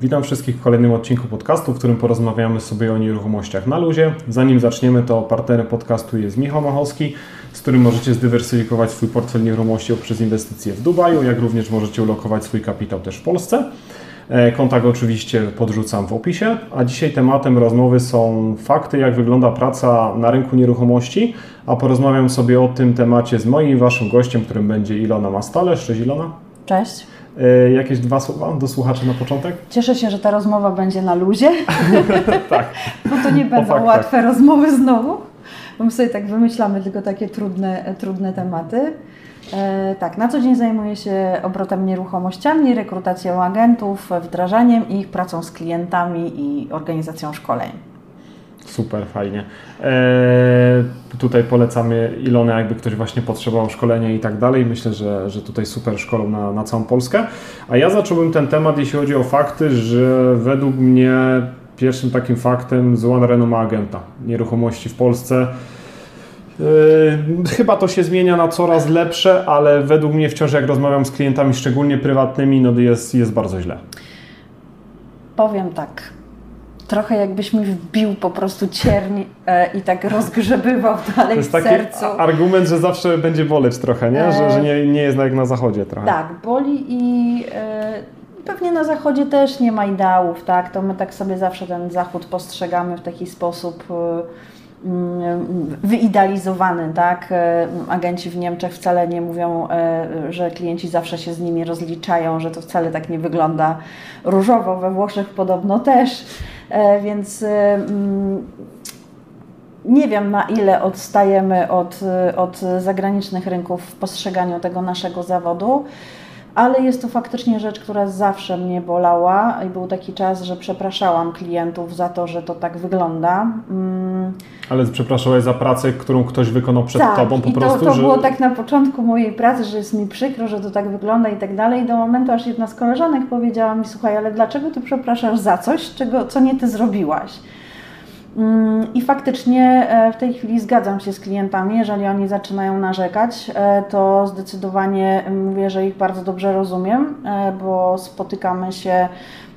Witam wszystkich w kolejnym odcinku podcastu, w którym porozmawiamy sobie o nieruchomościach na luzie. Zanim zaczniemy, to partnerem podcastu jest Michał Machowski, z którym możecie zdywersyfikować swój portfel nieruchomości poprzez inwestycje w Dubaju, jak również możecie ulokować swój kapitał też w Polsce. E, kontakt oczywiście podrzucam w opisie, a dzisiaj tematem rozmowy są fakty, jak wygląda praca na rynku nieruchomości, a porozmawiam sobie o tym temacie z moim i waszym gościem, którym będzie Ilona Mastalesz. Cześć Ilona. Cześć. E, jakieś dwa słowa do słuchaczy na początek? Cieszę się, że ta rozmowa będzie na luzie. tak. Bo to nie będą faktach. łatwe rozmowy znowu. Bo my sobie tak wymyślamy tylko takie trudne, trudne tematy. E, tak, na co dzień zajmuję się obrotem nieruchomościami, rekrutacją agentów, wdrażaniem ich, pracą z klientami i organizacją szkoleń. Super, fajnie. E, tutaj polecamy Ilonę, jakby ktoś właśnie potrzebował szkolenia i tak dalej. Myślę, że, że tutaj super szkolą na, na całą Polskę. A ja zacząłbym ten temat, jeśli chodzi o fakty, że według mnie pierwszym takim faktem zła renoma agenta nieruchomości w Polsce. Yy, chyba to się zmienia na coraz lepsze, ale według mnie wciąż jak rozmawiam z klientami, szczególnie prywatnymi, no jest, jest bardzo źle. Powiem tak, trochę jakbyś mi wbił po prostu cierń e, i tak rozgrzebywał dalej To jest w taki argument, że zawsze będzie boleć trochę, nie? Że, że nie, nie jest jak na zachodzie trochę. Tak, boli i e, pewnie na zachodzie też nie ma ideałów, tak? To my tak sobie zawsze ten zachód postrzegamy w taki sposób e, mm, wyidealizowany, tak? E, Agenci w Niemczech wcale nie mówią, e, że klienci zawsze się z nimi rozliczają, że to wcale tak nie wygląda różowo. We Włoszech podobno też, E, więc e, mm, nie wiem na ile odstajemy od, od zagranicznych rynków w postrzeganiu tego naszego zawodu, ale jest to faktycznie rzecz, która zawsze mnie bolała i był taki czas, że przepraszałam klientów za to, że to tak wygląda. Mm, Ale przepraszałeś za pracę, którą ktoś wykonał przed tak, tobą po i prostu, to, to że... było tak na początku mojej pracy, że jest mi przykro, że to tak wygląda i tak dalej. Do momentu, aż jedna z koleżanek powiedziała mi, słuchaj, ale dlaczego ty przepraszasz za coś, czego, co nie ty zrobiłaś? Mm, I faktycznie e, w tej chwili zgadzam się z klientami, jeżeli oni zaczynają narzekać, e, to zdecydowanie mówię, że ich bardzo dobrze rozumiem, e, bo spotykamy się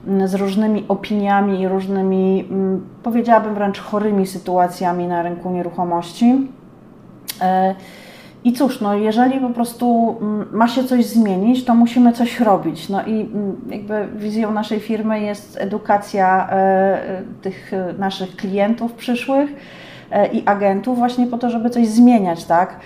mm, z różnymi opiniami i różnymi, mm, powiedziałabym wręcz chorymi sytuacjami na rynku nieruchomości. I cóż, no jeżeli po prostu ma się coś zmienić, to musimy coś robić. No i jakby wizją naszej firmy jest edukacja tych naszych klientów przyszłych i agentów właśnie po to, żeby coś zmieniać, tak?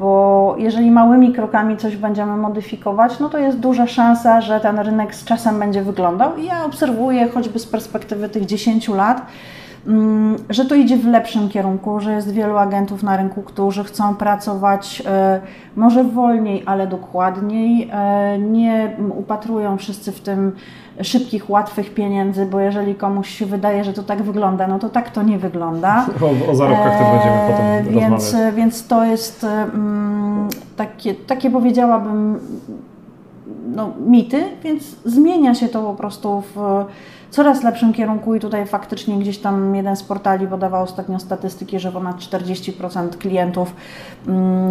Bo jeżeli małymi krokami coś będziemy modyfikować, no to jest duża szansa, że ten rynek z czasem będzie wyglądał. I ja obserwuję choćby z perspektywy tych 10 lat, że to idzie w lepszym kierunku, że jest wielu agentów na rynku, którzy chcą pracować może wolniej, ale dokładniej. Nie upatrują wszyscy w tym szybkich, łatwych pieniędzy, bo jeżeli komuś się wydaje, że to tak wygląda, no to tak to nie wygląda. O, o zarobkach też będziemy potem więc, rozmawiać. Więc to jest um, takie, takie powiedziałabym no, mity, więc zmienia się to po prostu w coraz lepszym kierunku i tutaj faktycznie gdzieś tam jeden z portali podawał ostatnio statystyki, że ponad 40% klientów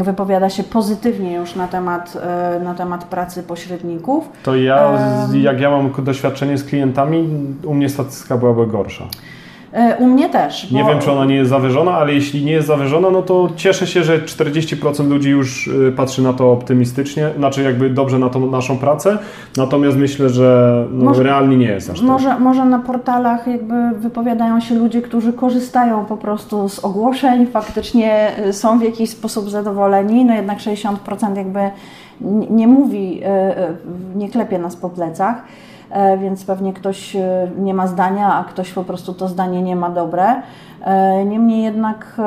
wypowiada się pozytywnie już na temat, na temat pracy pośredników. To ja, jak ja mam doświadczenie z klientami, u mnie statystyka byłaby gorsza. U mnie też. Nie wiem, czy ona nie jest zawyżona, ale jeśli nie jest zawyżona, no to cieszę się, że 40% ludzi już patrzy na to optymistycznie, znaczy jakby dobrze na tą naszą pracę, natomiast myślę, że no może, realnie nie jest aż tak. Może, może na portalach jakby wypowiadają się ludzie, którzy korzystają po prostu z ogłoszeń, faktycznie są w jakiś sposób zadowoleni, no jednak 60% jakby nie mówi, nie klepie nas po plecach więc pewnie ktoś nie ma zdania, a ktoś po prostu to zdanie nie ma dobre. Niemniej jednak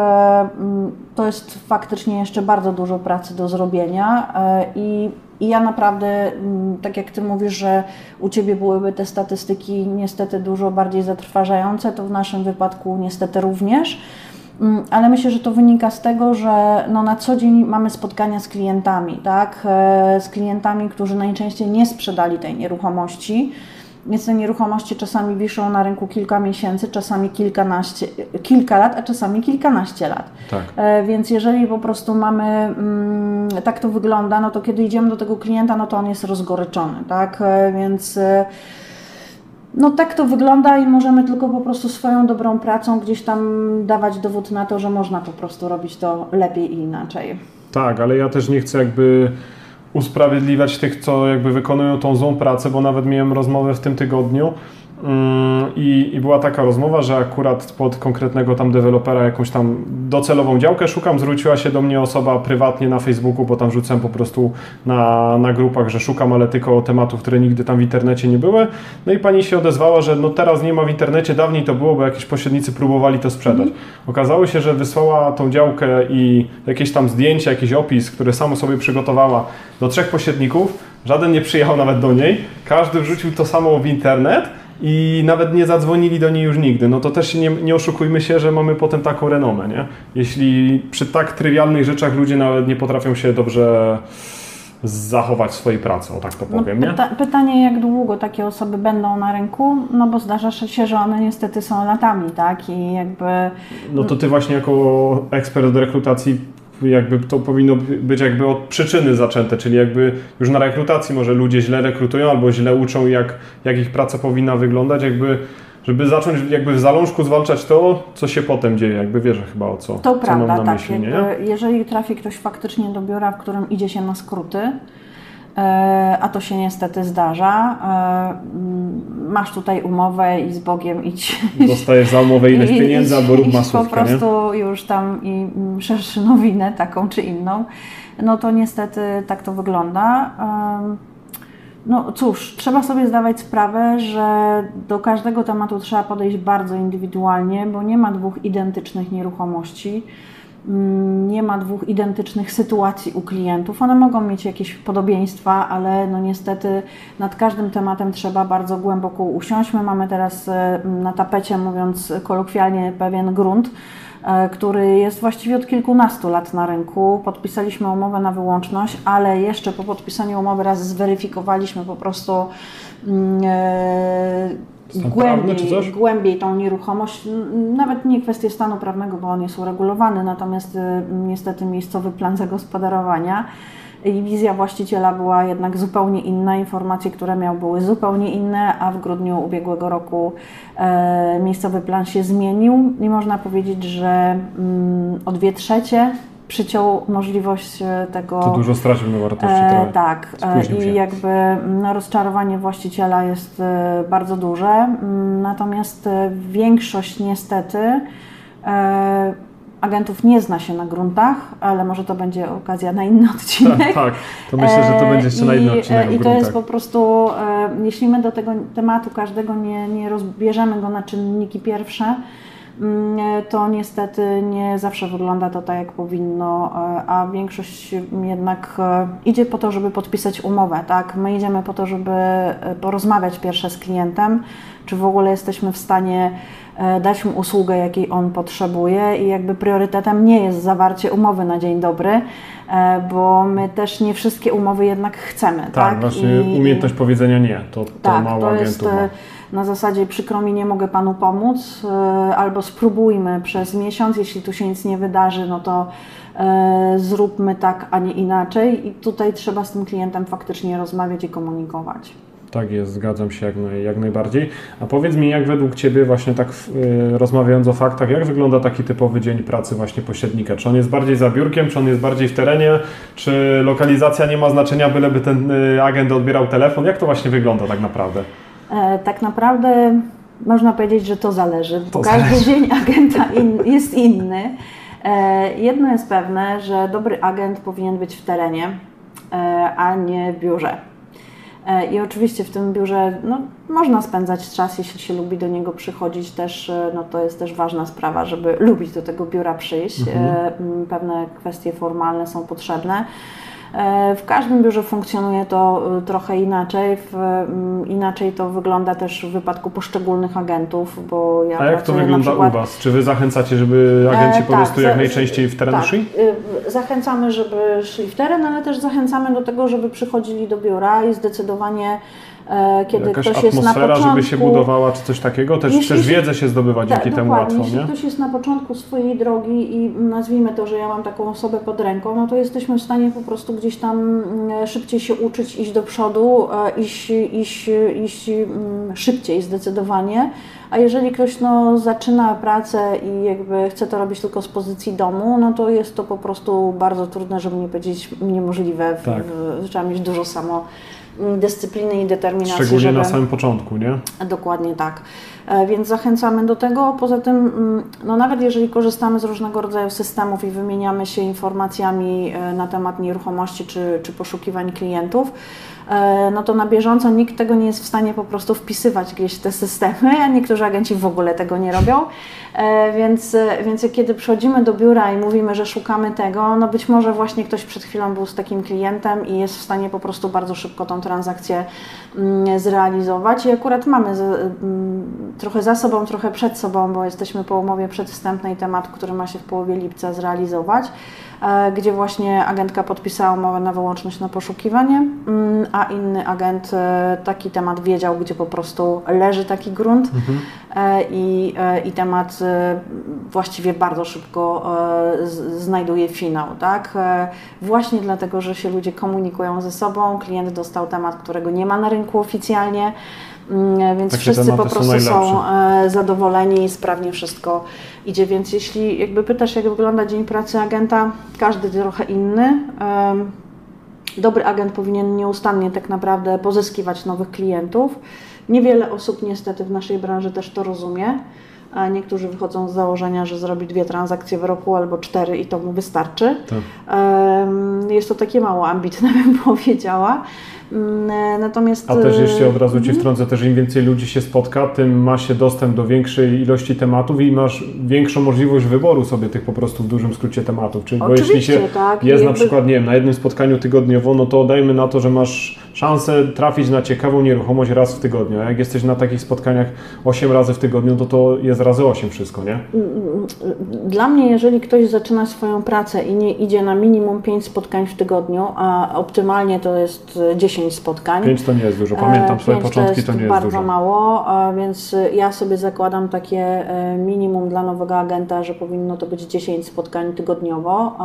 to jest faktycznie jeszcze bardzo dużo pracy do zrobienia i, i ja naprawdę, tak jak Ty mówisz, że u Ciebie byłyby te statystyki niestety dużo bardziej zatrważające, to w naszym wypadku niestety również. Ale myślę, że to wynika z tego, że no na co dzień mamy spotkania z klientami, tak? Z klientami, którzy najczęściej nie sprzedali tej nieruchomości. Więc te nieruchomości czasami wiszą na rynku kilka miesięcy, czasami kilkanaście, kilka lat, a czasami kilkanaście lat. Tak. Więc jeżeli po prostu mamy, mm, tak to wygląda, no to kiedy idziemy do tego klienta, no to on jest rozgoryczony, tak? Więc No tak to wygląda i możemy tylko po prostu swoją dobrą pracą gdzieś tam dawać dowód na to, że można po prostu robić to lepiej i inaczej. Tak, ale ja też nie chcę jakby usprawiedliwiać tych, co jakby wykonują tą złą pracę, bo nawet miałem rozmowę w tym tygodniu i, i była taka rozmowa, że akurat pod konkretnego tam dewelopera jakąś tam docelową działkę szukam, zwróciła się do mnie osoba prywatnie na Facebooku, bo tam rzucałem po prostu na, na grupach, że szukam, ale tylko tematów, które nigdy tam w internecie nie były. No i pani się odezwała, że no teraz nie ma w internecie, dawniej to było, bo jakieś pośrednicy próbowali to sprzedać. Okazało się, że wysłała tą działkę i jakieś tam zdjęcia, jakiś opis, które samo sobie przygotowała do trzech pośredników. Żaden nie przyjechał nawet do niej. Każdy wrzucił to samo w internet i nawet nie zadzwonili do niej już nigdy. No to też nie, nie oszukujmy się, że mamy potem taką renomę, nie? Jeśli przy tak trywialnych rzeczach ludzie nawet nie potrafią się dobrze zachować swojej pracy, o tak to No, powiem, nie? pyta- pytanie, jak długo takie osoby będą na rynku, no bo zdarza się, że one niestety są latami, tak? I jakby No to ty właśnie jako ekspert od rekrutacji jakby to powinno być jakby od przyczyny zaczęte, czyli jakby już na rekrutacji może ludzie źle rekrutują albo źle uczą jak, jak ich praca powinna wyglądać, jakby żeby zacząć jakby w zalążku zwalczać to, co się potem dzieje, jakby wiesz chyba o co, To co prawda, mam na tak. myśli, nie? jeżeli trafi ktoś faktycznie do biura, w którym idzie się na skróty, a to się niestety zdarza, e, masz tutaj umowę i z Bogiem idź. Dostajesz za umowę ileś pieniędzy albo rób masówkę, po nie? prostu już tam i szerszy nowinę taką czy inną, no to niestety tak to wygląda. No cóż, trzeba sobie zdawać sprawę, że do każdego tematu trzeba podejść bardzo indywidualnie, bo nie ma dwóch identycznych nieruchomości, nie ma dwóch identycznych sytuacji u klientów. One mogą mieć jakieś podobieństwa, ale no niestety nad każdym tematem trzeba bardzo głęboko usiąść. My mamy teraz e, na tapecie, mówiąc kolokwialnie, pewien grunt, e, który jest właściwie od kilkunastu lat na rynku. Podpisaliśmy umowę na wyłączność, ale jeszcze po podpisaniu umowy raz zweryfikowaliśmy po prostu mm, e, Stan głębiej, głębiej tą nieruchomość. Nawet nie kwestię stanu prawnego, bo on jest uregulowany, natomiast y, niestety miejscowy plan zagospodarowania i wizja właściciela była jednak zupełnie inna, informacje, które miał, były zupełnie inne, a w grudniu ubiegłego roku e, miejscowy plan się zmienił i można powiedzieć, że mm, o dwie trzecie przyciął możliwość e, tego. To dużo stracił na wartości E, tak, e, i jakby no, rozczarowanie właściciela jest e, bardzo duże, mm, natomiast większość niestety agentów nie zna się na gruntach, ale może to będzie okazja na inny odcinek. Tak, tak. To myślę, że to będzie jeszcze na inny i, odcinek I to jest po prostu, jeśli my do tego tematu każdego nie, nie rozbierzemy go na czynniki pierwsze, mm, to niestety nie zawsze wygląda to tak, jak powinno, e, a większość jednak e, idzie po to, żeby podpisać umowę, tak? My idziemy po to, żeby e, porozmawiać pierwsze z klientem, czy w ogóle jesteśmy w stanie e, dać mu usługę, jakiej on potrzebuje i jakby priorytetem nie jest zawarcie umowy na dzień dobry, e, bo my też nie wszystkie umowy jednak chcemy, tak? Tak, właśnie I- umiejętność powiedzenia nie, to, to tak, mało to agentów jest ma. Na zasadzie przykro mi, nie mogę Panu pomóc, e, albo spróbujmy przez miesiąc, jeśli tu się nic nie wydarzy, no to e, zróbmy tak, a nie inaczej i tutaj trzeba z tym klientem faktycznie rozmawiać i komunikować. Tak jest, zgadzam się jak, naj, jak najbardziej. A powiedz mi, jak według Ciebie, właśnie tak y, rozmawiając o faktach, jak wygląda taki typowy dzień pracy właśnie pośrednika? Czy on jest bardziej za biurkiem, czy on jest bardziej w terenie, czy lokalizacja nie ma znaczenia, byleby ten y, agent odbierał telefon? Jak to właśnie wygląda tak naprawdę? E, Tak naprawdę można powiedzieć, że to zależy, bo To każdy zależy. dzień agenta in, jest inny. E, Jedno jest pewne, że dobry agent powinien być w terenie, e, a nie w biurze. I oczywiście w tym biurze no, można spędzać czas, jeśli się lubi do niego przychodzić też, no to jest też ważna sprawa, żeby lubić do tego biura przyjść. Mhm. Pewne kwestie formalne są potrzebne. E, W każdym biurze funkcjonuje to e, trochę inaczej. W, mm, inaczej to wygląda też w wypadku poszczególnych agentów, bo ja A jak to wygląda przykład, u Was? Czy Wy zachęcacie, żeby agenci E, po tak, prostu jak najczęściej w teren tak, szli? Zachęcamy, żeby szli w teren, ale też zachęcamy do tego, żeby przychodzili do biura i zdecydowanie E, kiedy Jakaś ktoś jest na atmosfera, początku, żeby się budowała, czy coś takiego? Też, Jeśli też wiedzę się zdobywa dzięki Tak, temu łatwo, Jeśli nie? ktoś jest na początku swojej drogi i nazwijmy to, że ja mam taką osobę pod ręką, no to jesteśmy w stanie po prostu gdzieś tam mm, szybciej się uczyć, iść do przodu, e, iść, iść, iść mm, szybciej zdecydowanie. A jeżeli ktoś no, zaczyna pracę i jakby chce to robić tylko z pozycji domu, no to jest to po prostu bardzo trudne, żeby nie powiedzieć niemożliwe. Tak. trzeba mieć dużo samo dyscypliny i determinacji, Szczególnie żeby... na samym początku, nie? Dokładnie tak. E, Więc zachęcamy do tego. Poza tym, mm, no nawet jeżeli korzystamy z różnego rodzaju systemów i wymieniamy się informacjami e, na temat nieruchomości czy, czy poszukiwań klientów, e, no to na bieżąco nikt tego nie jest w stanie po prostu wpisywać gdzieś w te systemy, a niektórzy agenci w ogóle tego nie robią. Więc, więc kiedy przychodzimy do biura i mówimy, że szukamy tego, no być może właśnie ktoś przed chwilą był z takim klientem i jest w stanie po prostu bardzo szybko tą transakcję mm, zrealizować. I akurat mamy mm, trochę za sobą, trochę przed sobą, bo jesteśmy po umowie przedwstępnej temat, który ma się w połowie lipca zrealizować, e, gdzie właśnie agentka podpisała umowę na wyłączność na poszukiwanie, mm, a inny agent e, taki temat wiedział, gdzie po prostu leży taki grunt e, i, i temat właściwie bardzo szybko znajduje finał, tak? Właśnie dlatego, że się ludzie komunikują ze sobą, klient dostał temat, którego nie ma na rynku oficjalnie, więc Takie wszyscy po są prostu są, najlepsze. e, zadowoleni i sprawnie wszystko idzie, więc jeśli jakby pytasz, jak wygląda dzień pracy agenta, każdy trochę inny. Dobry agent powinien nieustannie tak naprawdę pozyskiwać nowych klientów. Niewiele osób niestety w naszej branży też to rozumie. A niektórzy wychodzą z założenia, że zrobi dwie transakcje w roku albo cztery i to mu wystarczy. Tak. Jest to takie mało ambitne, bym powiedziała. Mm, Natomiast A też e, jeszcze od razu Ci mhm. wtrącę, też im więcej ludzi się spotka, tym ma się dostęp do większej ilości tematów i masz większą możliwość wyboru sobie tych po prostu w dużym skrócie tematów. Czyli bo jeśli się tak. jest na Jakby- przykład, nie wiem, na jednym spotkaniu tygodniowo, no to dajmy na to, że masz szansę trafić na ciekawą nieruchomość raz w tygodniu. A jak jesteś na takich spotkaniach 8 razy w tygodniu, to to jest razy 8 wszystko, nie? Dla mnie, jeżeli ktoś zaczyna swoją pracę i nie idzie na minimum 5 spotkań w tygodniu, a optymalnie to jest e, 10 spotkań. 5 to nie jest dużo. Pamiętam E, swoje początki, to nie jest bardzo dużo. mało, e, więc ja sobie zakładam takie e, minimum dla nowego agenta, że powinno to być 10 spotkań tygodniowo.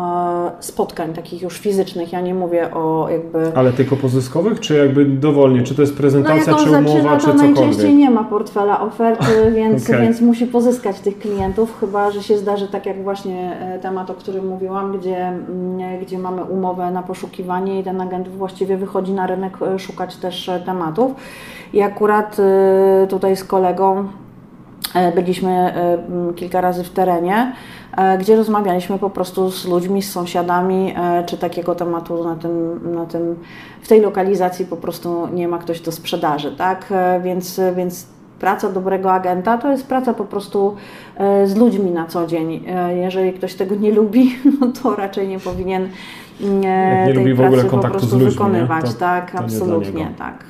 Spotkań takich już fizycznych, ja nie mówię o jakby Ale tylko pozyskowych, czy jakby dowolnie? Czy to jest no prezentacja, on czy zaczyna, umowa, czy to cokolwiek? najczęściej nie ma portfela oferty, więc, Okej. więc musi pozyskać tych klientów, chyba że się zdarzy tak jak właśnie temat, o którym mówiłam, gdzie, mm, gdzie mamy umowę na poszukiwanie i ten agent właściwie wychodzi na rynek e, szukać też e, tematów. I akurat e, tutaj z kolegą Byliśmy kilka razy w terenie, gdzie rozmawialiśmy po prostu z ludźmi, z sąsiadami, czy takiego tematu na tym, na tym, w tej lokalizacji po prostu nie ma ktoś do sprzedaży, tak? Więc, więc praca dobrego agenta to jest praca po prostu z ludźmi na co dzień. Jeżeli ktoś tego nie lubi, no to raczej nie powinien Jak nie tej lubi w ogóle kontaktu z prostu ludźmi, wykonywać, To- tak? to Absolutnie, tak.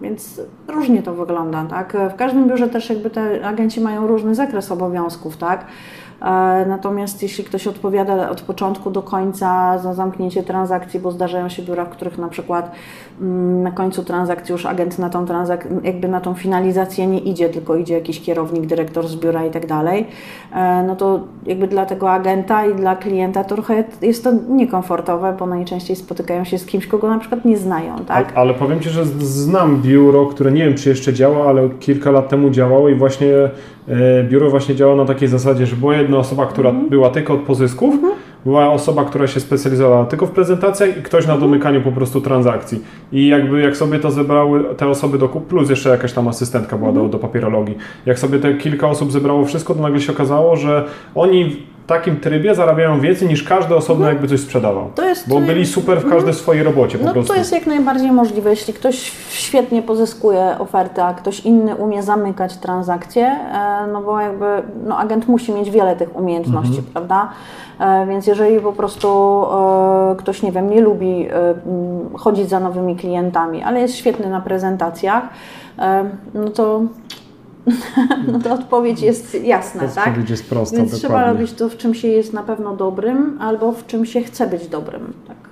Więc różnie to wygląda, tak? W każdym biurze też jakby te agenci mają różny zakres obowiązków, tak? E, Natomiast jeśli ktoś odpowiada od początku do końca za zamknięcie transakcji, bo zdarzają się biura, w których na przykład mm, na końcu transakcji już agent na tą transak- jakby na tą finalizację nie idzie, tylko idzie jakiś kierownik, dyrektor z biura i tak dalej, e, no to jakby dla tego agenta i dla klienta to trochę jest to niekomfortowe, bo najczęściej spotykają się z kimś, kogo na przykład nie znają, tak? A, ale powiem Ci, że znam biuro, które nie wiem, czy jeszcze działa, ale kilka lat temu działało i właśnie biuro właśnie działa na takiej zasadzie, że była jedna osoba, która Mhm. była tylko od pozysków, była osoba, która się specjalizowała tylko w prezentacjach i ktoś Mhm. na domykaniu po prostu transakcji. I jakby jak sobie to zebrały te osoby do kup, plus jeszcze jakaś tam asystentka była Mhm. do, do papierologii. Jak sobie te kilka osób zebrało wszystko, to nagle się okazało, że oni takim trybie zarabiają więcej niż każdy osobno jakby coś sprzedawał. Mhm. To jest- Bo byli super w każdej swojej robocie po No prostu. to jest jak najbardziej możliwe. Jeśli ktoś świetnie pozyskuje ofertę, a ktoś inny umie zamykać transakcje, e, no bo jakby no agent musi mieć wiele tych umiejętności, Mhm. prawda? E, Więc jeżeli po prostu e, ktoś, nie wiem, nie lubi chodzić za nowymi klientami, ale jest świetny na prezentacjach, no to, no to odpowiedź jest jasna, tak? Odpowiedź jest prosta, Więc trzeba dokładnie. robić to, w czym się jest na pewno dobrym, albo w czym się chce być dobrym. Tak.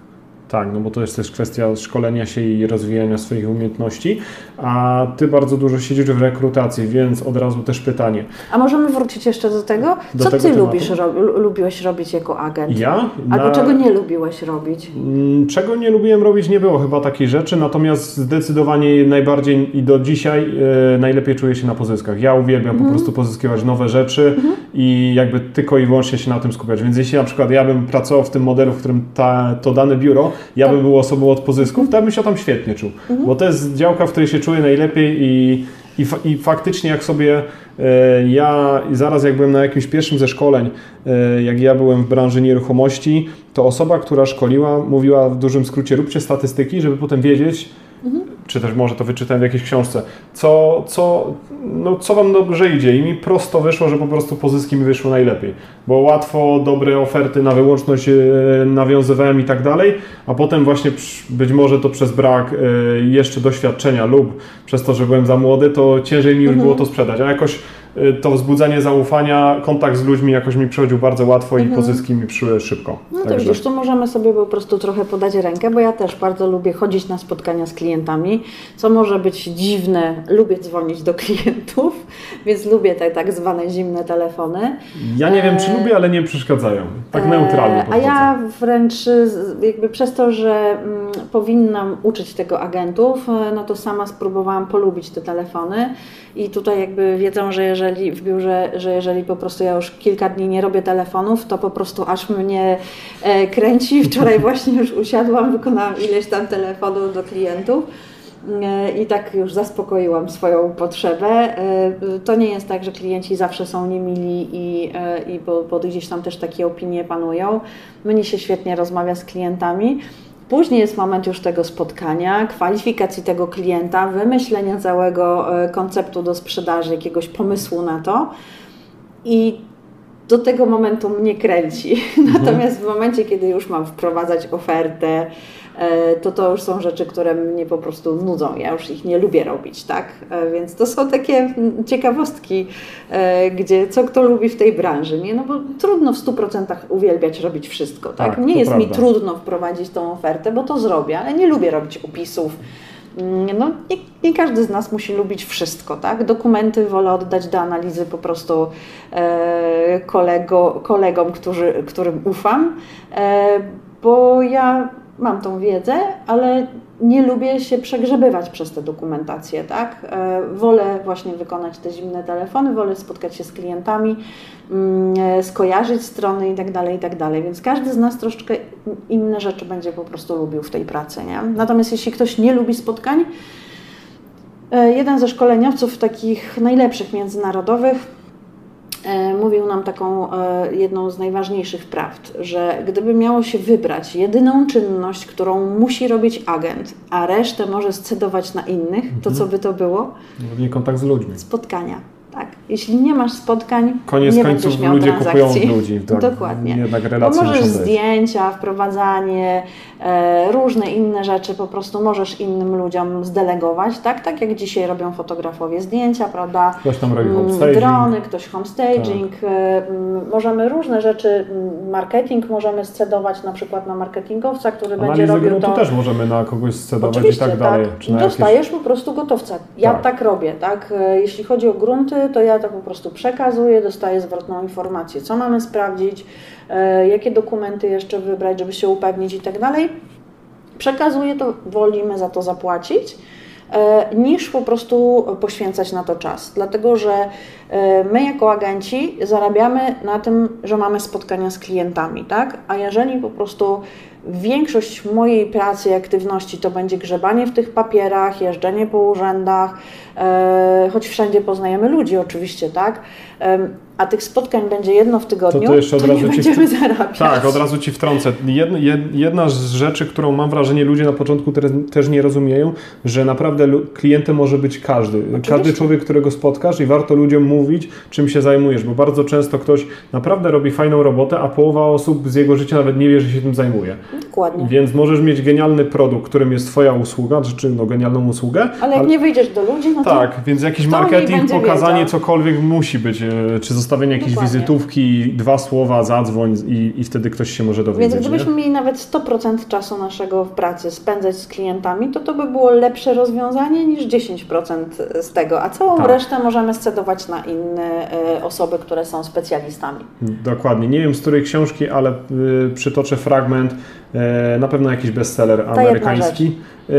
Tak, no bo to jest też kwestia szkolenia się i rozwijania swoich umiejętności, a Ty bardzo dużo siedzisz w rekrutacji, więc od razu też pytanie. A możemy wrócić jeszcze do tego? Do Co tego Ty tematu? lubisz, lubiłeś robić jako agent? Ja? Albo Na- czego nie lubiłeś robić? Mm, Czego nie lubiłem robić, nie było chyba takiej rzeczy, natomiast zdecydowanie najbardziej i do dzisiaj e, najlepiej czuję się na pozyskach. Ja uwielbiam po prostu pozyskiwać nowe rzeczy i jakby tylko i wyłącznie się na tym skupiać. Więc jeśli na przykład ja bym pracował w tym modelu, w którym ta, to dane biuro, ja bym był osobą od pozysków, to ja bym się tam świetnie czuł. Bo to jest działka, w której się czuję najlepiej i, i, fa- i faktycznie jak sobie e, ja zaraz jak byłem na jakimś pierwszym ze szkoleń, e, jak ja byłem w branży nieruchomości, to osoba, która szkoliła, mówiła w dużym skrócie, róbcie statystyki, żeby potem wiedzieć, czy też może to wyczytałem w jakiejś książce, co, co, no, co Wam dobrze idzie. I mi prosto wyszło, że po prostu pozyski mi wyszły najlepiej. Bo łatwo dobre oferty na wyłączność e, nawiązywałem i tak dalej, a potem właśnie być może to przez brak e, jeszcze doświadczenia lub przez to, że byłem za młody, to ciężej mi już było to sprzedać. A jakoś to wzbudzanie zaufania, kontakt z ludźmi jakoś mi przychodził bardzo łatwo i pozyski mi przyszły szybko. No to Także- widzisz, tu możemy sobie po prostu trochę podać rękę, bo ja też bardzo lubię chodzić na spotkania z klientami, co może być dziwne. Lubię dzwonić do klientów, więc lubię te tak zwane zimne telefony. Ja nie wiem, czy E, lubię, ale nie przeszkadzają. Tak neutralnie E, A podchodzę. ja wręcz z- jakby przez to, że mm, powinnam uczyć tego agentów, e, no to sama spróbowałam polubić te telefony i tutaj jakby wiedzą, że jeżeli w biurze, że jeżeli po prostu ja już kilka dni nie robię telefonów, to po prostu aż mnie e, kręci. Wczoraj właśnie już usiadłam, wykonałam ileś tam telefonów do klientów. E, I tak już zaspokoiłam swoją potrzebę. E, To nie jest tak, że klienci zawsze są niemili i, i bo, bo gdzieś tam też takie opinie panują. Mnie się świetnie rozmawia z klientami. Później jest moment już tego spotkania, kwalifikacji tego klienta, wymyślenia całego e, konceptu do sprzedaży, jakiegoś pomysłu na to. I do tego momentu mnie kręci. Natomiast w momencie, kiedy już mam wprowadzać ofertę, to to już są rzeczy, które mnie po prostu nudzą. Ja już ich nie lubię robić, tak? E, Więc to są takie mm, ciekawostki, e, gdzie co kto lubi w tej branży, nie? No bo trudno w 100% uwielbiać robić wszystko, tak? Tak, nie jest mi prawda. trudno wprowadzić tą ofertę, bo to zrobię, ale nie lubię robić opisów. Mm, No, nie, nie każdy z nas musi lubić wszystko, tak? Dokumenty wolę oddać do analizy po prostu e, kolego, kolegom, którzy, którym ufam, e, bo ja mam tą wiedzę, ale nie lubię się przegrzebywać przez tę dokumentację, tak? E, wolę właśnie wykonać te zimne telefony, wolę spotkać się z klientami, mm, e, skojarzyć strony i tak dalej, i tak. Więc każdy z nas troszeczkę inne rzeczy będzie po prostu lubił w tej pracy, nie? Natomiast jeśli ktoś nie lubi spotkań, e, jeden ze szkoleniowców takich najlepszych międzynarodowych mówił nam taką e, jedną z najważniejszych prawd, że gdyby miało się wybrać jedyną czynność, którą musi robić agent, a resztę może scedować na innych, to co by to było? Głównie kontakt z ludźmi. Spotkania. Tak. Jeśli nie masz spotkań, Koniec nie końców będziesz miał ludzie kupują transakcji. od ludzi. Tak. Dokładnie. Jednak Bo relacje możesz muszą być. zdjęcia, wprowadzanie, e, różne inne rzeczy po prostu możesz innym ludziom zdelegować, tak? Tak jak dzisiaj robią fotografowie zdjęcia, prawda? Ktoś tam robi Mm, homestaging. Drony, ktoś homestaging. e, mm, Możemy różne rzeczy, marketing możemy scedować na przykład na marketingowca, który będzie Analizę robił to. też możemy na kogoś scedować i Oczywiście, tak dalej. tak. Na jakieś... Dostajesz po prostu gotowca. Ja Tak. tak. robię, tak? E, Jeśli chodzi o grunty, to ja to po prostu przekazuję, dostaję zwrotną informację, co mamy sprawdzić, e, jakie dokumenty jeszcze wybrać, żeby się upewnić i tak dalej. Przekazuję to, wolimy za to zapłacić, e, niż po prostu poświęcać na to czas. Dlatego, że e, my jako agenci zarabiamy na tym, że mamy spotkania z klientami, tak? A jeżeli po prostu większość mojej pracy i aktywności to będzie grzebanie w tych papierach, jeżdżenie po urzędach, e, choć wszędzie poznajemy ludzi oczywiście, tak? A tych spotkań będzie jedno w tygodniu, To to jeszcze od nie razu ci będziemy w- zarabiać. Tak, od razu Ci wtrącę. Jedna, jed- jedna z rzeczy, którą mam wrażenie ludzie na początku te- też nie rozumieją, że naprawdę klientem może być każdy. Każdy człowiek, którego spotkasz i warto ludziom mówić, czym się zajmujesz, bo bardzo często ktoś naprawdę robi fajną robotę, a połowa osób z jego życia nawet nie wie, że się tym zajmuje. Dokładnie. Więc możesz mieć genialny produkt, którym jest Twoja usługa, czy no, genialną usługę, Ale jak nie wyjdziesz do ludzi, no no Tak, więc jakiś marketing, pokazanie wiedział? cokolwiek musi być, e, czy zostawienie jakiejś Dokładnie. wizytówki, dwa słowa, zadzwoń i, i wtedy ktoś się może dowiedzieć. Więc gdybyśmy nie? mieli nawet 100% czasu naszego w pracy spędzać z klientami, to to by było lepsze rozwiązanie niż 10% z tego, a całą Tak. resztę możemy scedować na inne e, osoby, które są specjalistami. Dokładnie. Nie wiem z której książki, ale y, przytoczę fragment. E, na pewno jakiś bestseller amerykański. E,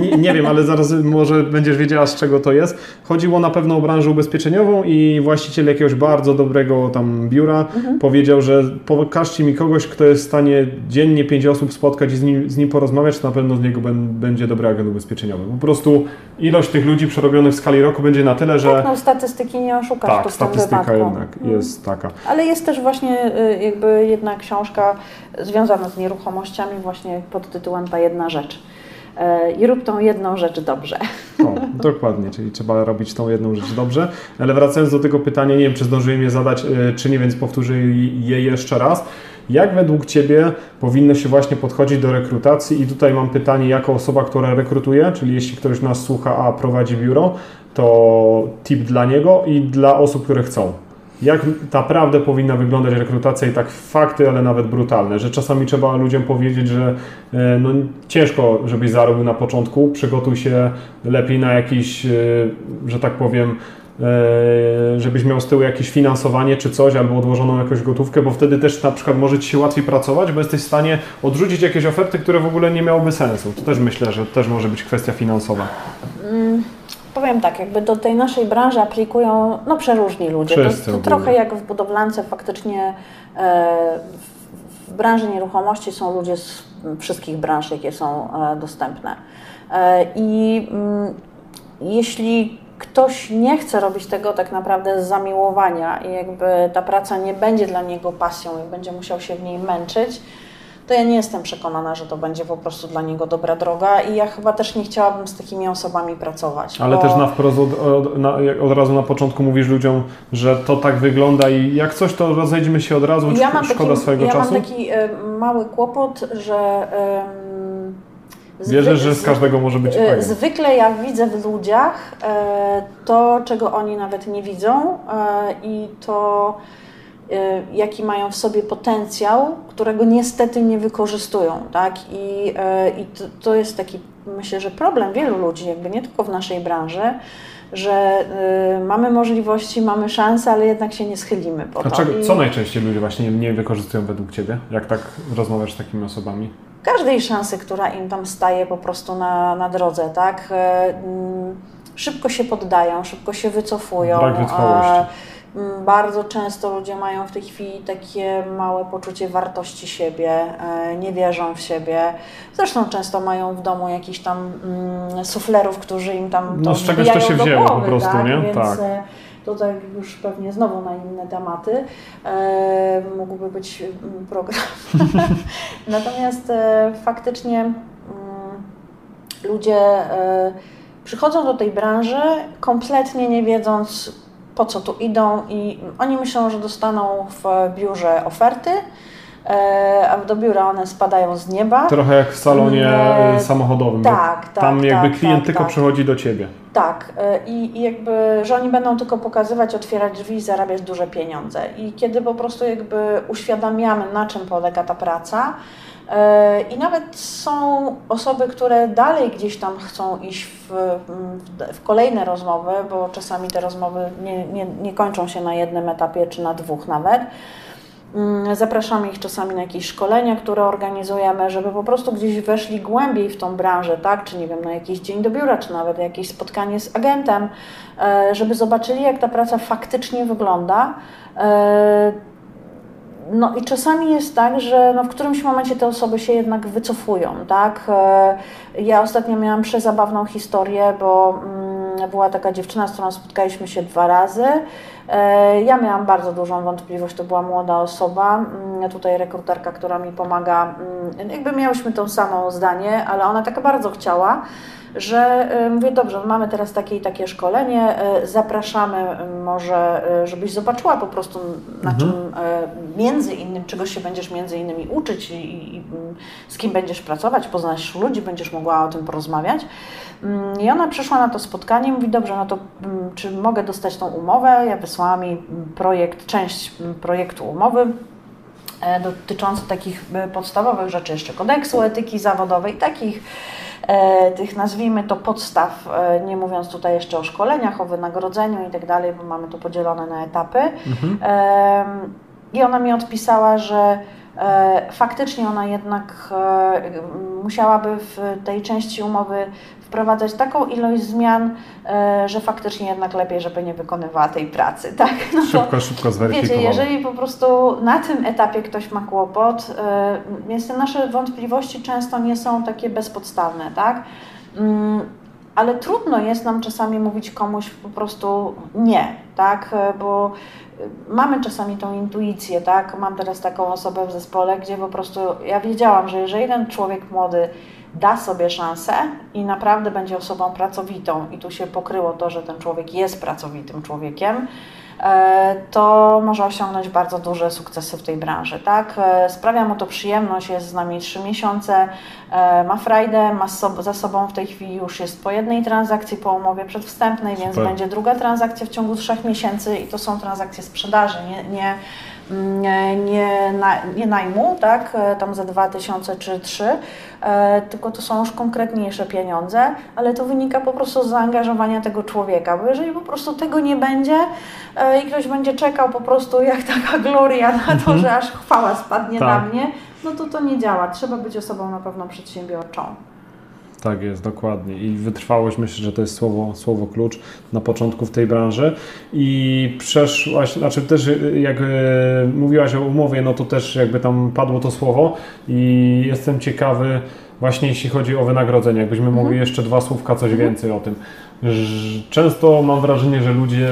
nie, nie wiem, ale zaraz może będziesz wiedziała z czego to jest. Chodziło na pewno o branżę ubezpieczeniową i właściciel jakiegoś bardzo dobrego tam biura Mhm. powiedział, że pokażcie mi kogoś, kto jest w stanie dziennie pięć osób spotkać i z nim, z nim porozmawiać, to na pewno z niego będzie dobry agent ubezpieczeniowy. Po prostu ilość tych ludzi przerobionych w skali roku będzie na tyle, że No, statystyki nie oszukasz tu tak, w tym statystyka jednak Mm. jest taka. Ale jest też właśnie y, jakby jedna książka związana z nieruchomościami właśnie pod tytułem Ta jedna rzecz. E, I rób tą jedną rzecz dobrze. O, dokładnie, czyli trzeba robić tą jedną rzecz dobrze. Ale wracając do tego pytania, nie wiem, czy zdążyłem je zadać, e, czy nie, więc powtórzę je jeszcze raz. Jak według Ciebie powinno się właśnie podchodzić do rekrutacji? I tutaj mam pytanie, jako osoba, która rekrutuje, czyli jeśli ktoś nas słucha, a prowadzi biuro, to tip dla niego i dla osób, które chcą. Jak naprawdę powinna wyglądać rekrutacja i tak fakty, ale nawet brutalne, że czasami trzeba ludziom powiedzieć, że e, no, ciężko, żebyś zarobił na początku, przygotuj się lepiej na jakiś, e, że tak powiem, e, żebyś miał z tyłu jakieś finansowanie czy coś, albo odłożoną jakąś gotówkę, bo wtedy też na przykład może Ci się łatwiej pracować, bo jesteś w stanie odrzucić jakieś oferty, które w ogóle nie miałyby sensu. To też myślę, że też może być kwestia finansowa. Powiem tak, jakby do tej naszej branży aplikują no przeróżni ludzie. Wszyscy to, to trochę jak w budowlance faktycznie e, w, branży nieruchomości są ludzie z wszystkich branż, jakie są e, dostępne. E, I mm, jeśli ktoś nie chce robić tego tak naprawdę z zamiłowania i jakby ta praca nie będzie dla niego pasją i będzie musiał się w niej męczyć, to ja nie jestem przekonana, że to będzie po prostu dla niego dobra droga i ja chyba też nie chciałabym z takimi osobami pracować. Ale bo- też na wprost od, od, na, jak od razu na początku mówisz ludziom, że to tak wygląda i jak coś, to rozejdźmy się od razu, ja mam szkoda taki, swojego ja czasu. mam taki e, mały kłopot, że zwy- że z każdego może być e, fajnie. Zwykle ja widzę w ludziach e, to, czego oni nawet nie widzą i to, jaki mają w sobie potencjał, którego niestety nie wykorzystują, tak? I, e, i to, to jest taki, myślę, że problem wielu ludzi, jakby nie tylko w naszej branży, że e, mamy możliwości, mamy szanse, ale jednak się nie schylimy po A to. czego, co najczęściej ludzie właśnie nie wykorzystują według Ciebie, jak tak rozmawiasz z takimi osobami? każdej szansy, która im tam staje po prostu na, na drodze, tak? E, mm, Szybko się poddają, szybko się wycofują. Brak wytrwałości. Mm, Bardzo często ludzie mają w tej chwili takie małe poczucie wartości siebie, e, nie wierzą w siebie. Zresztą często mają w domu jakichś tam mm, suflerów, którzy im tam to No, z czegoś to się wzięło po głowy, prostu, tak? nie? Więc Tak. e, tutaj już pewnie znowu na inne tematy e, mógłby być mm, program. Natomiast faktycznie ludzie przychodzą do tej branży kompletnie nie wiedząc po co tu idą i oni myślą, że dostaną w biurze oferty, e, a do biura one spadają z nieba. Trochę jak w salonie Nie. e, samochodowym. Tak, tak, Tam jakby tak, klient tak, tylko tak. przychodzi do Ciebie. Tak, y, i, i jakby, że oni będą tylko pokazywać, otwierać drzwi i zarabiać duże pieniądze. I kiedy po prostu jakby uświadamiamy, na czym polega ta praca, i nawet są osoby, które dalej gdzieś tam chcą iść w, w, kolejne rozmowy, bo czasami te rozmowy nie, nie, nie kończą się na jednym etapie czy na dwóch nawet. Mm, Zapraszamy ich czasami na jakieś szkolenia, które organizujemy, żeby po prostu gdzieś weszli głębiej w tą branżę, tak? Czy nie wiem, na jakiś dzień do biura, czy nawet jakieś spotkanie z agentem, e, żeby zobaczyli, jak ta praca faktycznie wygląda. No i czasami jest tak, że no w którymś momencie te osoby się jednak wycofują, tak? E, Ja ostatnio miałam przezabawną historię, bo mm, była taka dziewczyna, z którą spotkaliśmy się dwa razy. E, Ja miałam bardzo dużą wątpliwość, to była młoda osoba, mm, tutaj rekruterka, która mi pomaga, mm, jakby miałyśmy tą samą zdanie, ale ona tak bardzo chciała, że y, mówię, dobrze, mamy teraz takie i takie szkolenie, y, zapraszamy y, może, żebyś zobaczyła po prostu na mhm. czym między innym, czego się będziesz między innymi uczyć i, i z kim będziesz pracować, poznasz ludzi, będziesz mogła o tym porozmawiać. Mm, I ona przyszła na to spotkanie i mówi, dobrze, no to mm, czy mogę dostać tą umowę? Ja wysłałam jej projekt, część projektu umowy, e, dotyczący takich podstawowych rzeczy, jeszcze kodeksu etyki zawodowej, takich E, tych nazwijmy to podstaw, e, nie mówiąc tutaj jeszcze o szkoleniach, o wynagrodzeniu i tak dalej, bo mamy to podzielone na etapy. Mhm. I ona mi odpisała, że e, faktycznie ona jednak musiałaby w tej części umowy wprowadzać taką ilość zmian, e, że faktycznie jednak lepiej, żeby nie wykonywała tej pracy, tak? No szybko, szybko zweryfikowała. Wiecie, jeżeli po prostu na tym etapie ktoś ma kłopot, e, więc te nasze wątpliwości często nie są takie bezpodstawne, tak? Mm, ale trudno jest nam czasami mówić komuś po prostu nie, tak? E, bo mamy czasami tą intuicję, tak? Mam teraz taką osobę w zespole, gdzie po prostu ja wiedziałam, że jeżeli ten człowiek młody da sobie szansę i naprawdę będzie osobą pracowitą, i tu się pokryło to, że ten człowiek jest pracowitym człowiekiem, e, to może osiągnąć bardzo duże sukcesy w tej branży. Tak? E, sprawia mu to przyjemność, jest z nami 3 miesiące, e, ma frajdę, ma za sobą w tej chwili już jest po jednej transakcji po umowie przedwstępnej, Super. więc będzie druga transakcja w ciągu 3 miesięcy i to są transakcje sprzedaży, nie, nie nie, nie najmu, tak, e, tam za 2000 czy 3, e, tylko to są już konkretniejsze pieniądze, ale to wynika po prostu z zaangażowania tego człowieka, bo jeżeli po prostu tego nie będzie e, i ktoś będzie czekał po prostu jak taka gloria na to, mhm. że aż chwała spadnie tak. na mnie, no to to nie działa. Trzeba być osobą na pewno przedsiębiorczą. Tak jest, dokładnie. I wytrwałość myślę, że to jest słowo, słowo klucz na początku w tej branży. I przeszłaś, znaczy też jak e, mówiłaś o umowie, no to też jakby tam padło to słowo i jestem ciekawy właśnie jeśli chodzi o wynagrodzenie. Jakbyśmy mhm. mogli jeszcze dwa słówka coś mhm. więcej o tym. Często mam wrażenie, że ludzie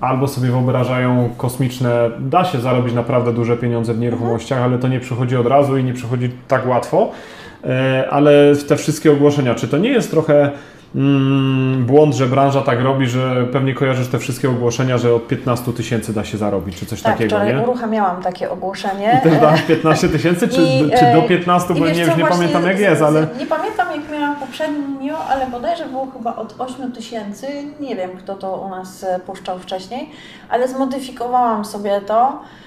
albo sobie wyobrażają kosmiczne, da się zarobić naprawdę duże pieniądze w nieruchomościach, ale to nie przychodzi od razu i nie przychodzi tak łatwo. E, ale te wszystkie ogłoszenia, czy to nie jest trochę mm, błąd, że branża tak robi, że pewnie kojarzysz te wszystkie ogłoszenia, że od 15 tysięcy da się zarobić, czy coś tak, takiego, nie? uruchamiałam takie ogłoszenie. I też dasz 15 tysięcy, czy, czy do 15, bo nie, już nie pamiętam jak jest, ale... Nie pamiętam jak miałam poprzednio, ale bodajże było chyba od 8 tysięcy, nie wiem kto to u nas e, puszczał wcześniej, ale zmodyfikowałam sobie to, E,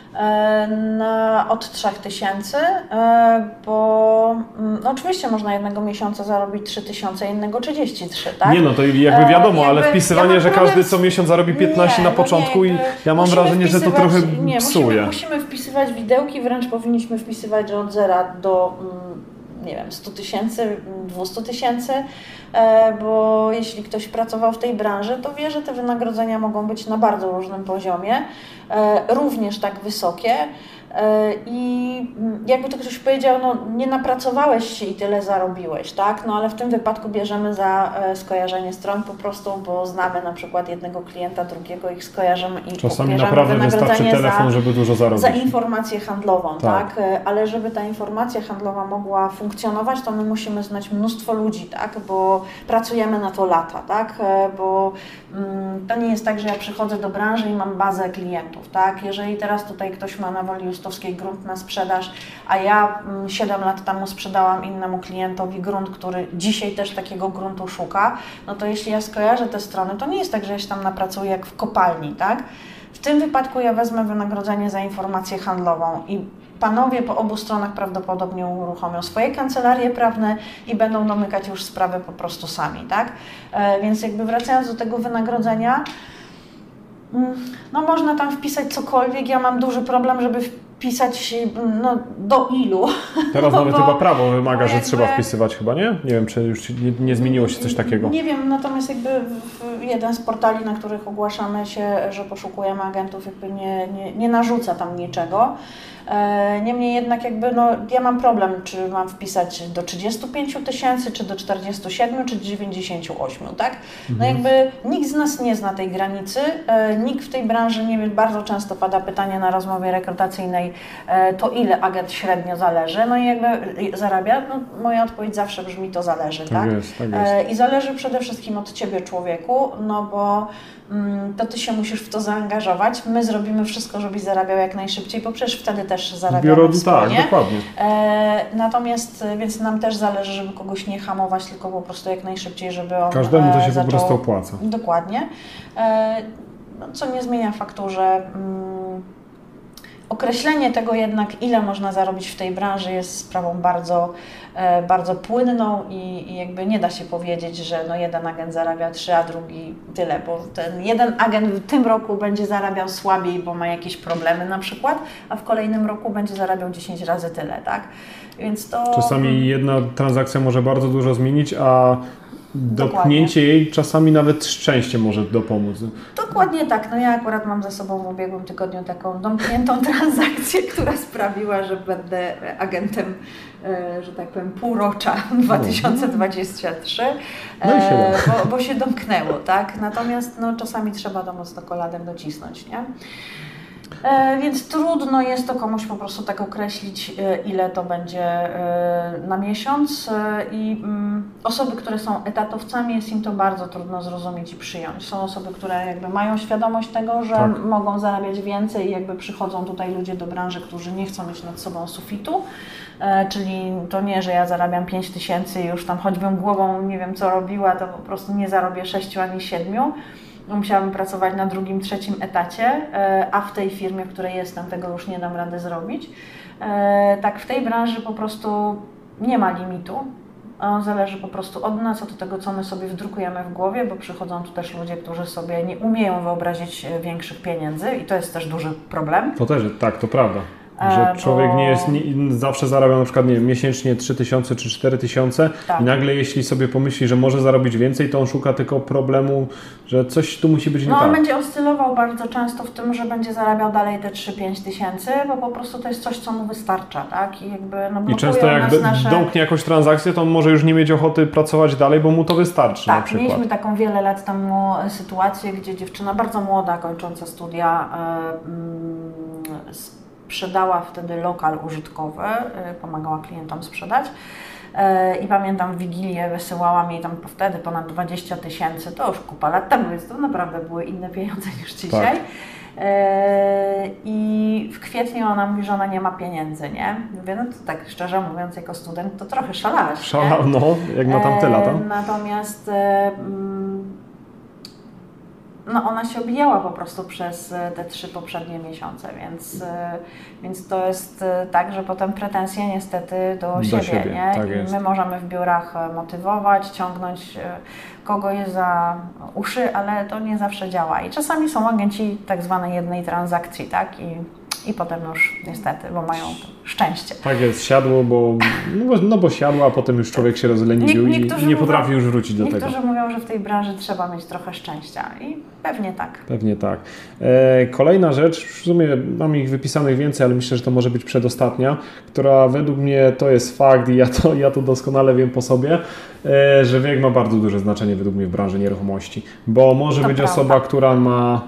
na, od 3000, e, bo mm, no oczywiście można jednego miesiąca zarobić 3000, innego 33, tak? Nie no, to jakby e, wiadomo, jakby, ale wpisywanie, ja że każdy co miesiąc zarobi 15 nie, na no początku nie, i ja mam wrażenie, że to trochę nie, psuje. Musimy, musimy wpisywać widełki, wręcz powinniśmy wpisywać, od zera do mm, nie wiem, 100 tysięcy, 200 tysięcy, bo jeśli ktoś pracował w tej branży, to wie, że te wynagrodzenia mogą być na bardzo różnym poziomie. E, również tak wysokie. E, I jakby to ktoś powiedział, no nie napracowałeś się i tyle zarobiłeś, tak? No ale w tym wypadku bierzemy za e, skojarzenie stron po prostu, bo znamy na przykład jednego klienta, drugiego ich skojarzymy i Czasami naprawdę wystarczy telefon, za, żeby dużo zarobić. Za informację handlową, tak. tak? Ale żeby ta informacja handlowa mogła funkcjonować, to my musimy znać mnóstwo ludzi, tak? Bo pracujemy na to lata, tak? Bo to nie jest tak, że ja przychodzę do branży i mam bazę klientów, tak? Jeżeli teraz tutaj ktoś ma na woli Chustowskiej grunt na sprzedaż, a ja 7 mm, lat temu sprzedałam innemu klientowi grunt, który dzisiaj też takiego gruntu szuka, no to jeśli ja skojarzę te strony, to nie jest tak, że ja się tam napracuję jak w kopalni, tak? W tym wypadku ja wezmę wynagrodzenie za informację handlową i panowie po obu stronach prawdopodobnie uruchomią swoje kancelarie prawne i będą domykać już sprawy po prostu sami, tak? E, więc jakby wracając do tego wynagrodzenia, mm, no można tam wpisać cokolwiek, ja mam duży problem, żeby pisać no, do ilu. Teraz no, nawet bo, chyba prawo wymaga, że jakby, trzeba wpisywać chyba, nie? Nie wiem, czy już nie, nie, zmieniło się coś takiego. Nie wiem, natomiast jakby jeden z portali, na których ogłaszamy się, że poszukujemy agentów, jakby nie, nie, nie narzuca tam niczego. E, niemniej jednak jakby no, ja mam problem, czy mam wpisać do 35 tysięcy, czy do 47, czy 98, tak? No mhm. jakby nikt z nas nie zna tej granicy, e, nikt w tej branży nie wie, bardzo często pada pytanie na rozmowie rekrutacyjnej, e, to ile agent średnio zależy? No i jakby zarabia? No, moja odpowiedź zawsze brzmi, to zależy, tak? Tak jest, tak jest. E, I zależy przede wszystkim od Ciebie, człowieku, no bo mm, to Ty się musisz w to zaangażować. My zrobimy wszystko, żebyś zarabiał jak najszybciej, bo przecież wtedy też zarabiamy Biuro, tak, wspólnie. dokładnie. E, natomiast, więc nam też zależy, żeby kogoś nie hamować, tylko po prostu jak najszybciej, żeby on Każdemu to się zaczął... po prostu opłaca. Dokładnie. No, co nie zmienia faktu, że mm, określenie tego jednak, ile można zarobić w tej branży jest sprawą bardzo, e, bardzo płynną i, i jakby nie da się powiedzieć, że no jeden agent zarabia trzy, a drugi tyle, bo ten jeden agent w tym roku będzie zarabiał słabiej, bo ma jakieś problemy na przykład, a w kolejnym roku będzie zarabiał 10 razy tyle, tak? Więc to... Czasami jedna transakcja może bardzo dużo zmienić, a dopchnięcie jej czasami nawet szczęście może dopomóc. Dokładnie tak. No ja akurat mam za sobą w ubiegłym tygodniu taką domkniętą transakcję, która sprawiła, że będę agentem, e, że tak powiem, półrocza 2023, No i się e, bo, bo się domknęło, tak? Natomiast no, czasami trzeba to mocno koladem docisnąć, nie? E, Więc trudno jest to komuś po prostu tak określić, e, ile to będzie e, na miesiąc. I mm, osoby, które są etatowcami, jest im to bardzo trudno zrozumieć i przyjąć. Są osoby, które jakby mają świadomość tego, że Tak. mogą zarabiać więcej i jakby przychodzą tutaj ludzie do branży, którzy nie chcą mieć nad sobą sufitu. Czyli to nie, że ja zarabiam 5 tysięcy i już tam choćbym głową nie wiem co robiła, to po prostu nie zarobię 6 ani 7 musiałabym pracować na drugim, trzecim etacie, e, a w tej firmie, w której jestem, tego już nie dam rady zrobić. E, Tak, w tej branży po prostu nie ma limitu. On zależy po prostu od nas, od tego, co my sobie wdrukujemy w głowie, bo przychodzą tu też ludzie, którzy sobie nie umieją wyobrazić e, większych pieniędzy i to jest też duży problem. To też, tak, to prawda. Że bo- człowiek nie jest, nie, zawsze zarabia na przykład nie wiem, miesięcznie 3000 czy 4000 Tak. i nagle jeśli sobie pomyśli, że może zarobić więcej, to on szuka tylko problemu, że coś tu musi być nie No on tak. będzie oscylował bardzo często w tym, że będzie zarabiał dalej te 3-5 tysięcy, bo po prostu to jest coś, co mu wystarcza, tak? I jakby no, I często jak nasze... domknie jakąś transakcję, to on może już nie mieć ochoty pracować dalej, bo mu to wystarczy na Tak, przykład. mieliśmy taką wiele lat temu e, sytuację, gdzie dziewczyna bardzo młoda, kończąca studia, mm, sprzedała wtedy lokal użytkowy, e, pomagała klientom sprzedać. E, I pamiętam w Wigilię wysyłałam jej tam wtedy ponad 20 tysięcy, to już kupa lat temu, więc to naprawdę były inne pieniądze niż dzisiaj. Tak. I w kwietniu ona mówi, że ona nie ma pieniędzy, nie? Mówię, no to tak szczerze mówiąc, jako student to trochę szalałaś, nie? Szalał, no, jak na tamte lata. Natomiast mm, no ona się obijała po prostu przez e, te trzy poprzednie miesiące, więc, e, więc to jest e, tak, że potem pretensje niestety do, Do siebie, siebie, nie? tak I jest. my możemy w biurach motywować, ciągnąć kogoś za uszy, ale to nie zawsze działa. I czasami są agenci tak zwanej jednej transakcji, tak? I, i potem już niestety, bo mają szczęście. Tak jest, siadło, bo, no, bo, no bo siadło, a potem już człowiek się rozleniwił Nie- i, niektórzy i nie mówią- potrafi już wrócić do tego. Niektórzy mówią, że w tej branży trzeba mieć trochę szczęścia i pewnie tak. Pewnie tak. E, kolejna rzecz, w sumie mam ich wypisanych więcej, ale myślę, że to może być przedostatnia, która według mnie to jest fakt i ja to, ja to doskonale wiem po sobie, e, że wiek ma bardzo duże znaczenie według mnie w branży nieruchomości, bo może To być prawda. osoba, która ma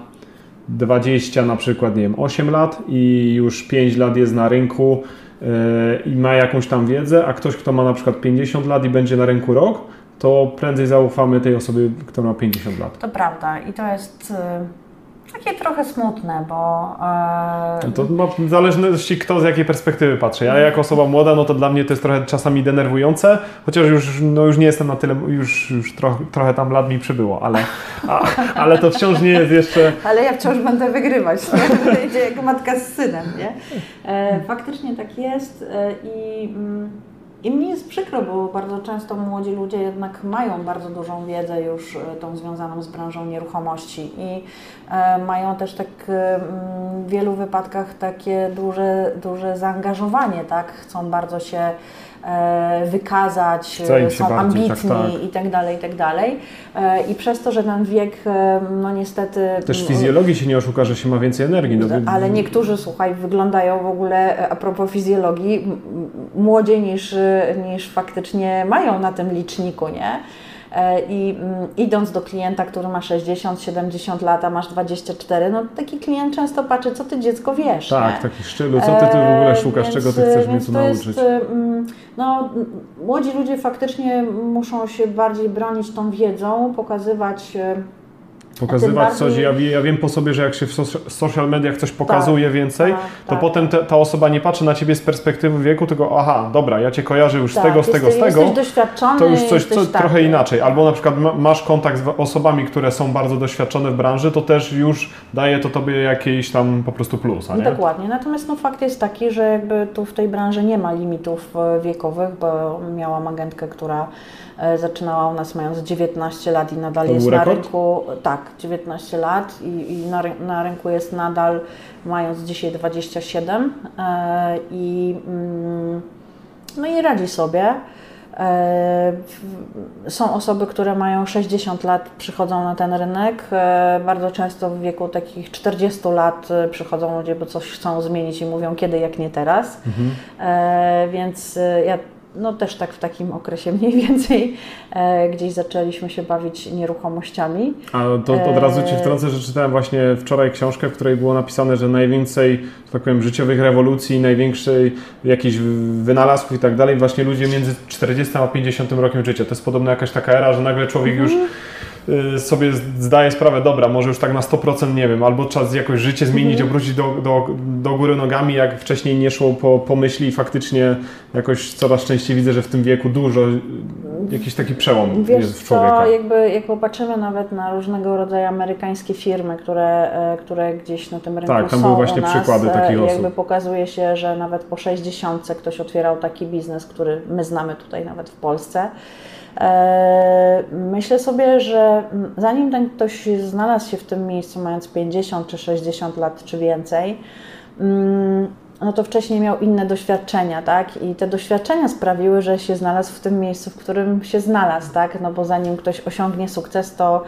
20 na przykład, nie wiem, 8 lat i już 5 lat jest na rynku e, i ma jakąś tam wiedzę, a ktoś, kto ma na przykład 50 lat i będzie na rynku rok, to prędzej zaufamy tej osobie, która ma 50 lat. To prawda i to jest y, takie trochę smutne, bo e, No To ma w zależności kto z jakiej perspektywy patrzy. Ja jako osoba młoda, no to dla mnie to jest trochę czasami denerwujące, chociaż już, no już nie jestem na tyle, już, już trochę, trochę tam lat mi przybyło, ale, a, ale to wciąż nie jest jeszcze... ale ja wciąż będę wygrywać? Idzie jak matka z synem, nie? E, faktycznie tak jest e, i, mm, i mnie jest przykro, bo bardzo często młodzi ludzie jednak mają bardzo dużą wiedzę już e, tą związaną z branżą nieruchomości i e, mają też tak e, mm, w wielu wypadkach takie duże, duże zaangażowanie, tak? Chcą bardzo się wykazać, Chce im e, są bardziej, tak, ambitni tak. i tak dalej, i tak dalej. E, I przez to, że ten wiek, e, no niestety... Też w fizjologii się nie oszuka, że się ma więcej energii. No, wy- Ale niektórzy, słuchaj, wyglądają w ogóle, e, a propos fizjologii, młodziej niż, e, niż faktycznie mają na tym liczniku, nie? E, i mm, idąc do klienta, który ma 60-70 lat, a masz 24, no taki klient często patrzy, co ty dziecko wiesz. Tak, nie? taki szczylu, co ty tu w ogóle szukasz, Więc, czego ty chcesz mnie więc tu nauczyć. Jest, mm, no, młodzi ludzie faktycznie muszą się bardziej bronić tą wiedzą, pokazywać e, Pokazywać tym coś. bardziej- Ja, ja wiem po sobie, że jak się w soc- social mediach coś pokazuje więcej, tak, to tak. potem te, ta osoba nie patrzy na ciebie z perspektywy wieku, tylko aha, dobra, ja cię kojarzę już z tak, tego, z tego, z tego. Doświadczony, To już coś co, tak, trochę inaczej. Albo na przykład ma- masz kontakt z osobami, które są bardzo doświadczone w branży, to też już daje to tobie jakiś tam po prostu plus, a nie? Dokładnie. Natomiast no, fakt jest taki, że jakby tu w tej branży nie ma limitów e, wiekowych, bo miałam agentkę, która e, zaczynała u nas mając 19 lat i nadal To jest na rynku. Tak, 19 lat i, i na, na rynku jest nadal mając dzisiaj 27 e, i mm, no i radzi sobie. E, Są osoby, które mają 60 lat, przychodzą na ten rynek. E, Bardzo często w wieku takich 40 lat przychodzą ludzie, bo coś chcą zmienić i mówią kiedy, jak nie teraz. E, Więc ja no też tak w takim okresie mniej więcej e, gdzieś zaczęliśmy się bawić nieruchomościami. A to od razu Ci Eee. wtrącę, że czytałem właśnie wczoraj książkę, w której było napisane, że najwięcej, tak powiem, życiowych rewolucji, największej jakichś wynalazków i tak dalej, właśnie ludzie między 40 a 50 rokiem życia. To jest podobno jakaś taka era, że nagle człowiek już y, sobie zdaje sprawę, dobra, może już tak na 100% nie wiem, albo czas jakoś życie zmienić, obrócić do, do, do góry nogami, jak wcześniej nie szło po, po myśli i faktycznie jakoś coraz częściej widzę, że w tym wieku dużo, y, jakiś taki przełom Wiesz jest w człowieka. co, jakby jak popatrzymy nawet na różnego rodzaju amerykańskie firmy, które, e, które gdzieś na tym rynku Tak, tam są były właśnie u nas, przykłady e, takich osób. Jakby pokazuje się, że nawet po 60 ktoś otwierał taki biznes, który my znamy tutaj nawet w Polsce. E, Myślę sobie, że zanim ten ktoś znalazł się w tym miejscu, mając 50 czy 60 lat czy więcej, mm, no to wcześniej miał inne doświadczenia, tak? I te doświadczenia sprawiły, że się znalazł w tym miejscu, w którym się znalazł, tak? No bo zanim ktoś osiągnie sukces, to,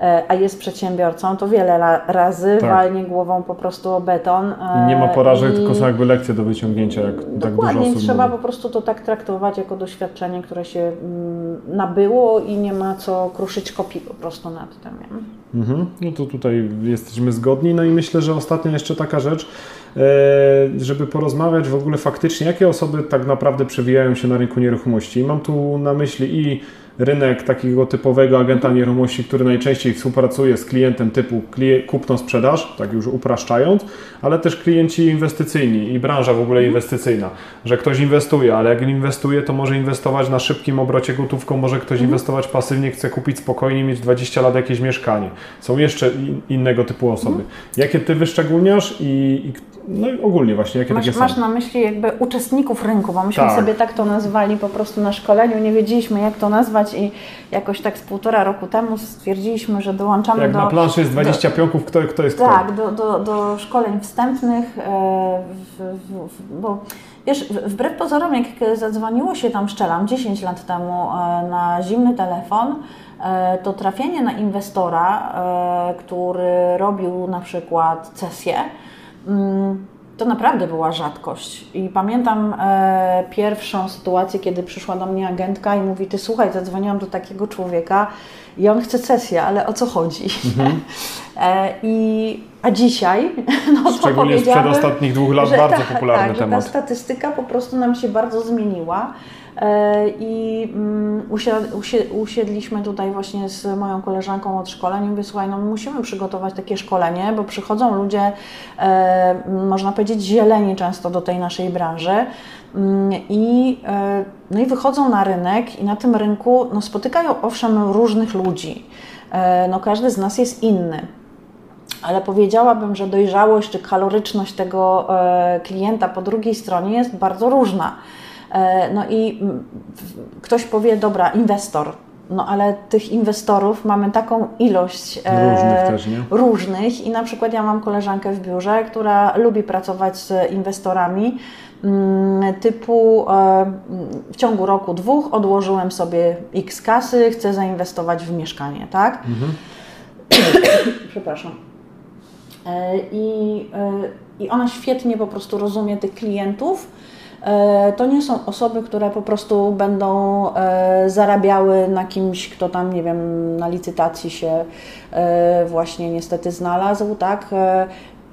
e, a jest przedsiębiorcą, to wiele razy Tak. walnie głową po prostu o beton. e, Nie ma porażek, i- tylko są jakby lekcje do wyciągnięcia, jak tak dużo Dokładnie, osób trzeba mówi. po prostu to tak traktować jako doświadczenie, które się mm, nabyło i nie ma co kruszyć kopii po prostu nad tym. Nie? Mhm. No to tutaj jesteśmy zgodni. No i myślę, że ostatnia jeszcze taka rzecz, e, żeby porozmawiać w ogóle faktycznie, jakie osoby tak naprawdę przewijają się na rynku nieruchomości. Mam tu na myśli i rynek takiego typowego agenta nieruchomości, który najczęściej współpracuje z klientem typu kupno-sprzedaż, tak już upraszczając, ale też klienci inwestycyjni i branża w ogóle inwestycyjna, że ktoś inwestuje, ale jak inwestuje, to może inwestować na szybkim obrocie gotówką, może ktoś inwestować pasywnie, chce kupić spokojnie, mieć 20 lat jakieś mieszkanie. Są jeszcze in, innego typu osoby. Jakie ty wyszczególniasz i, i no i ogólnie właśnie, jakie Masz, takie masz są? na myśli jakby uczestników rynku, bo myśmy Tak. sobie tak to nazwali po prostu na szkoleniu, nie wiedzieliśmy jak to nazwać i jakoś tak z półtora roku temu stwierdziliśmy, że dołączamy Jak do... na planszy jest 20 pionków, kto, kto jest Tak, do, do, do szkoleń wstępnych, e, w, w, w, bo wiesz, wbrew pozorom, jak zadzwoniło się tam, szczelam, 10 lat temu e, na zimny telefon, e, to trafienie na inwestora, który robił na przykład cesję, mm, to naprawdę była rzadkość. I pamiętam e, pierwszą sytuację, kiedy przyszła do mnie agentka i mówi: Ty słuchaj, zadzwoniłam do takiego człowieka i on chce cesję, ale o co chodzi? e, I, a dzisiaj, no to Szczególnie sprzed powiedziałabym, ostatnich dwóch lat bardzo tak, popularny tak, temat. Ta statystyka po prostu nam się bardzo zmieniła. E, I mm, usi- usi- usiedliśmy tutaj właśnie z moją koleżanką od szkoleń i mówię, słuchaj, no musimy przygotować takie szkolenie, bo przychodzą ludzie, e, można powiedzieć, zieleni często do tej naszej branży Mm, i, e, no i wychodzą na rynek i na tym rynku no, spotykają owszem różnych ludzi. No, każdy z nas jest inny. Ale powiedziałabym, że dojrzałość czy kaloryczność tego klienta po drugiej stronie jest bardzo różna. E, No i ktoś powie, dobra, inwestor. No ale tych inwestorów mamy taką ilość e, Różnych też, nie? różnych i na przykład ja mam koleżankę w biurze, która lubi pracować z inwestorami mm, typu e, w ciągu roku, dwóch odłożyłem sobie x kasy, chcę zainwestować w mieszkanie, tak? Przepraszam. E, I, I ona świetnie po prostu rozumie tych klientów to nie są osoby, które po prostu będą e, zarabiały na kimś, kto tam, nie wiem, na licytacji się e, właśnie niestety znalazł, tak?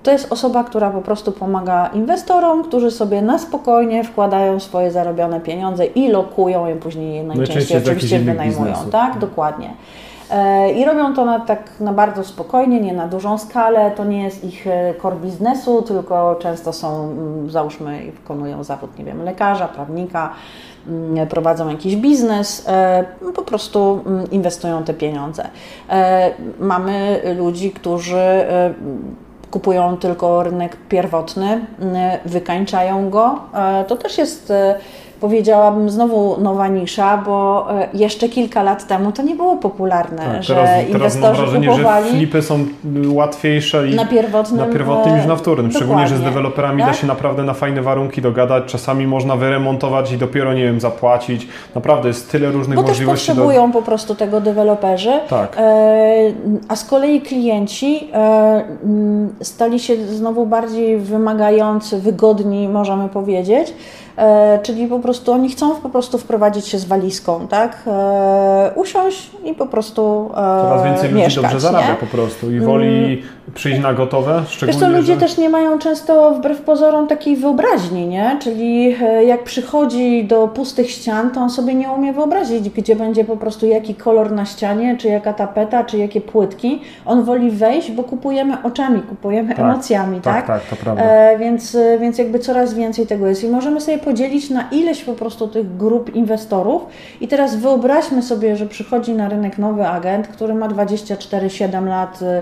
To jest osoba, która po prostu pomaga inwestorom, którzy sobie na spokojnie wkładają swoje zarobione pieniądze i lokują je później najczęściej, najczęściej oczywiście wynajmują, biznesu. tak? Dokładnie. E, I robią to na, tak na bardzo spokojnie, nie na dużą skalę. To nie jest ich e, core biznesu, tylko często są, mm, załóżmy, wykonują zawód, nie wiem, lekarza, prawnika, mm, prowadzą jakiś biznes, e, po prostu mm, inwestują te pieniądze. Mamy ludzi, którzy kupują tylko rynek pierwotny, wykańczają go. To też jest powiedziałabym znowu nowa nisza, bo e, jeszcze kilka lat temu to nie było popularne, tak, że teraz, inwestorzy teraz mam wrażenie, kupowali... że flipy są łatwiejsze i na pierwotnym, na pierwotnym niż na wtórnym. Szczególnie, że z deweloperami tak? da się naprawdę na fajne warunki dogadać. Czasami można wyremontować i dopiero, nie wiem, zapłacić. Naprawdę jest tyle różnych bo możliwości. Bo też potrzebują do... po prostu tego deweloperzy. Tak. E, a z kolei klienci e, stali się znowu bardziej wymagający, wygodni, możemy powiedzieć. E, czyli po prostu oni chcą po prostu wprowadzić się z walizką, tak? E, usiąść i po prostu e, Coraz więcej ludzi mieszkać, dobrze zarabia nie? po prostu i woli mm. przyjść na gotowe, szczególnie, Wiesz co, ludzie że... też nie mają często wbrew pozorom takiej wyobraźni, nie? Czyli jak przychodzi do pustych ścian, to on sobie nie umie wyobrazić, gdzie będzie po prostu jaki kolor na ścianie, czy jaka tapeta, czy jakie płytki. On woli wejść, bo kupujemy oczami, kupujemy tak, emocjami, tak? Tak, tak, to prawda. E, więc, więc jakby coraz więcej tego jest i możemy sobie podzielić na ileś po prostu tych grup inwestorów. I teraz wyobraźmy sobie, że przychodzi na rynek nowy agent, który ma 24-7 lat, y,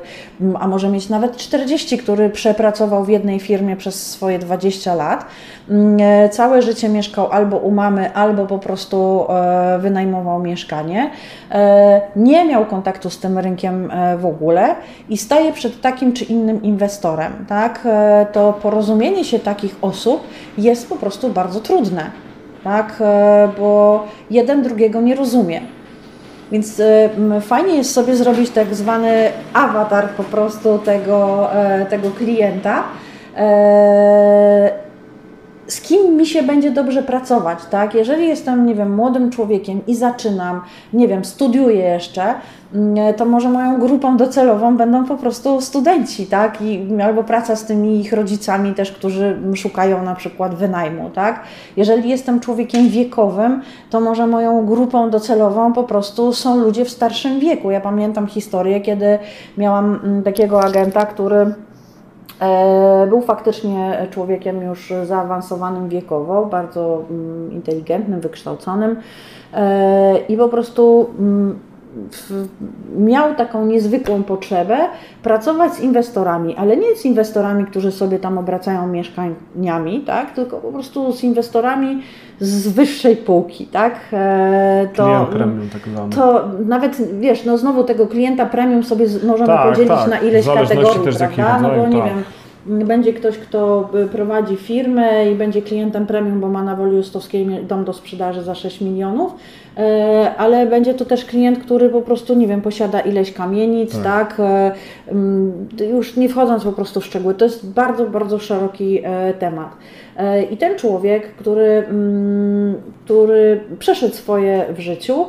a może mieć nawet 40, który przepracował w jednej firmie przez swoje 20 lat. Mm, e, całe życie mieszkał albo u mamy, albo po prostu e, wynajmował mieszkanie. E, nie miał kontaktu z tym rynkiem w ogóle i staje przed takim czy innym inwestorem. Tak? To porozumienie się takich osób jest po prostu bardzo trudne, tak? bo jeden drugiego nie rozumie. Więc fajnie jest sobie zrobić tak zwany awatar po prostu tego, tego klienta z kim mi się będzie dobrze pracować, tak? Jeżeli jestem, nie wiem, młodym człowiekiem i zaczynam, nie wiem, studiuję jeszcze, mm, to może moją grupą docelową będą po prostu studenci, tak? I, albo praca z tymi ich rodzicami też, którzy szukają na przykład wynajmu, tak? Jeżeli jestem człowiekiem wiekowym, to może moją grupą docelową po prostu są ludzie w starszym wieku. Ja pamiętam historię, kiedy miałam mm, takiego agenta, który był faktycznie człowiekiem już zaawansowanym wiekowo, bardzo mm, inteligentnym, wykształconym e, i po prostu mm, miał taką niezwykłą potrzebę pracować z inwestorami, ale nie z inwestorami, którzy sobie tam obracają mieszkaniami, tak? tylko po prostu z inwestorami z wyższej półki. Tak? E, to, Klient premium tak zwany. To nawet, wiesz, no znowu tego klienta premium sobie możemy tak, podzielić tak. na ileś kategorii, też prawda? No bo nie tak. wiem, będzie ktoś, kto y, prowadzi firmę i będzie klientem premium, bo ma na Woli Justowskiej dom do sprzedaży za 6 milionów, ale będzie to też klient, który po prostu, nie wiem, posiada ileś kamienic, tak, tak? E, mm, już nie wchodząc po prostu w szczegóły, to jest bardzo, bardzo szeroki e, temat. I ten człowiek, który, mm, który przeszedł swoje w życiu,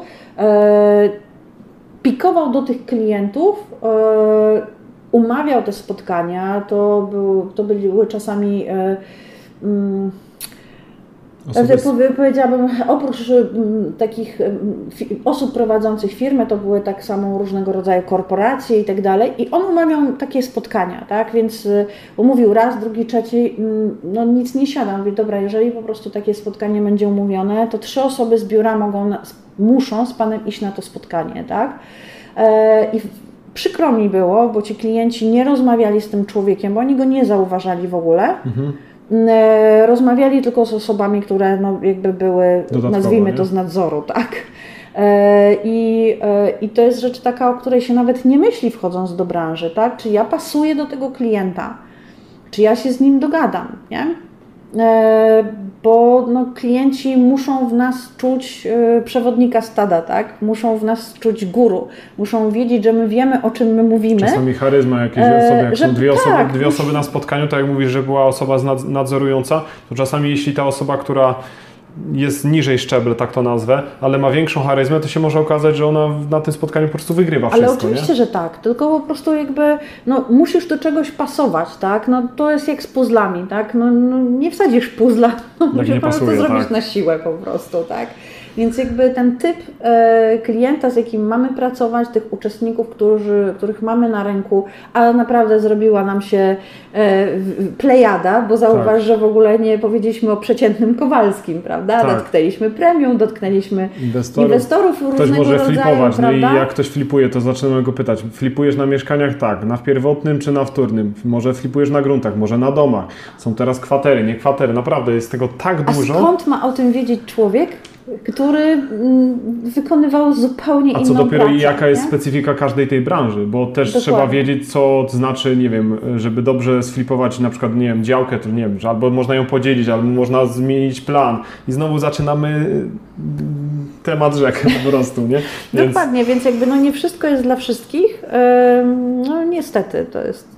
pikował do tych klientów, umawiał te spotkania, to, był, to były czasami. E, mm, Powiedziałabym, oprócz mm, takich osób prowadzących firmę, to były tak samo różnego rodzaju korporacje i tak dalej. I on umawiał takie spotkania, tak? Więc y, umówił raz, drugi, trzeci, mm, no nic nie siada. Mówi, dobra, jeżeli po prostu takie spotkanie będzie umówione, to trzy osoby z biura mogą, muszą z Panem iść na to spotkanie, tak? E, I przykro mi było, bo ci klienci nie rozmawiali z tym człowiekiem, bo oni go nie zauważali w ogóle. Mhm. E, rozmawiali tylko z osobami, które no, jakby były, Dodatkowo, nazwijmy nie? to z nadzoru, tak. E, I, e, I to jest rzecz taka, o której się nawet nie myśli wchodząc do branży, tak? Czy ja pasuję do tego klienta? Czy ja się z nim dogadam, nie? E, bo no, klienci muszą w nas czuć e, przewodnika stada, tak? Muszą w nas czuć guru, muszą wiedzieć, że my wiemy, o czym my mówimy. Czasami charyzma jakieś E, osoby, jak że są dwie, tak, osoby, dwie osoby na spotkaniu, tak jak mówisz, że była osoba nadzorująca, to czasami jeśli ta osoba, która jest niżej szczeble, tak to nazwę, ale ma większą charyzmę, to się może okazać, że ona na tym spotkaniu po prostu wygrywa Ale wszystko, oczywiście, nie? że tak, tylko po prostu jakby, no musisz do czegoś pasować, tak? No to jest jak z puzzlami, tak? No, no nie wsadzisz puzla, no, musisz nie po prostu pasuje, zrobić tak. na siłę po prostu, tak? Więc jakby ten typ e, klienta, z jakim mamy pracować, tych uczestników, którzy, których mamy na rynku, a naprawdę zrobiła nam się e, plejada, bo zauważ, Tak. że w ogóle nie powiedzieliśmy o przeciętnym Kowalskim, prawda? Tak. Dotknęliśmy premium, dotknęliśmy Inwestorów. inwestorów Ktoś różnego może rodzaju, flipować, no i prawda? jak ktoś flipuje, to zaczynamy go pytać. Flipujesz na mieszkaniach? Tak. Na pierwotnym czy na wtórnym? Może flipujesz na gruntach, może na domach. Są teraz kwatery, nie kwatery. Naprawdę jest tego tak A dużo. skąd ma o tym wiedzieć człowiek, który mm, wykonywał zupełnie A inną co dopiero pracę, i jaka jest nie? specyfika każdej tej branży, bo też Dokładnie. trzeba wiedzieć, co to znaczy, nie wiem, żeby dobrze sflipować na przykład, nie wiem, działkę, to nie wiem, albo można ją podzielić, albo można zmienić plan i znowu zaczynamy y, temat rzek po prostu, nie? Więc Dokładnie, więc jakby no nie wszystko jest dla wszystkich. No niestety to jest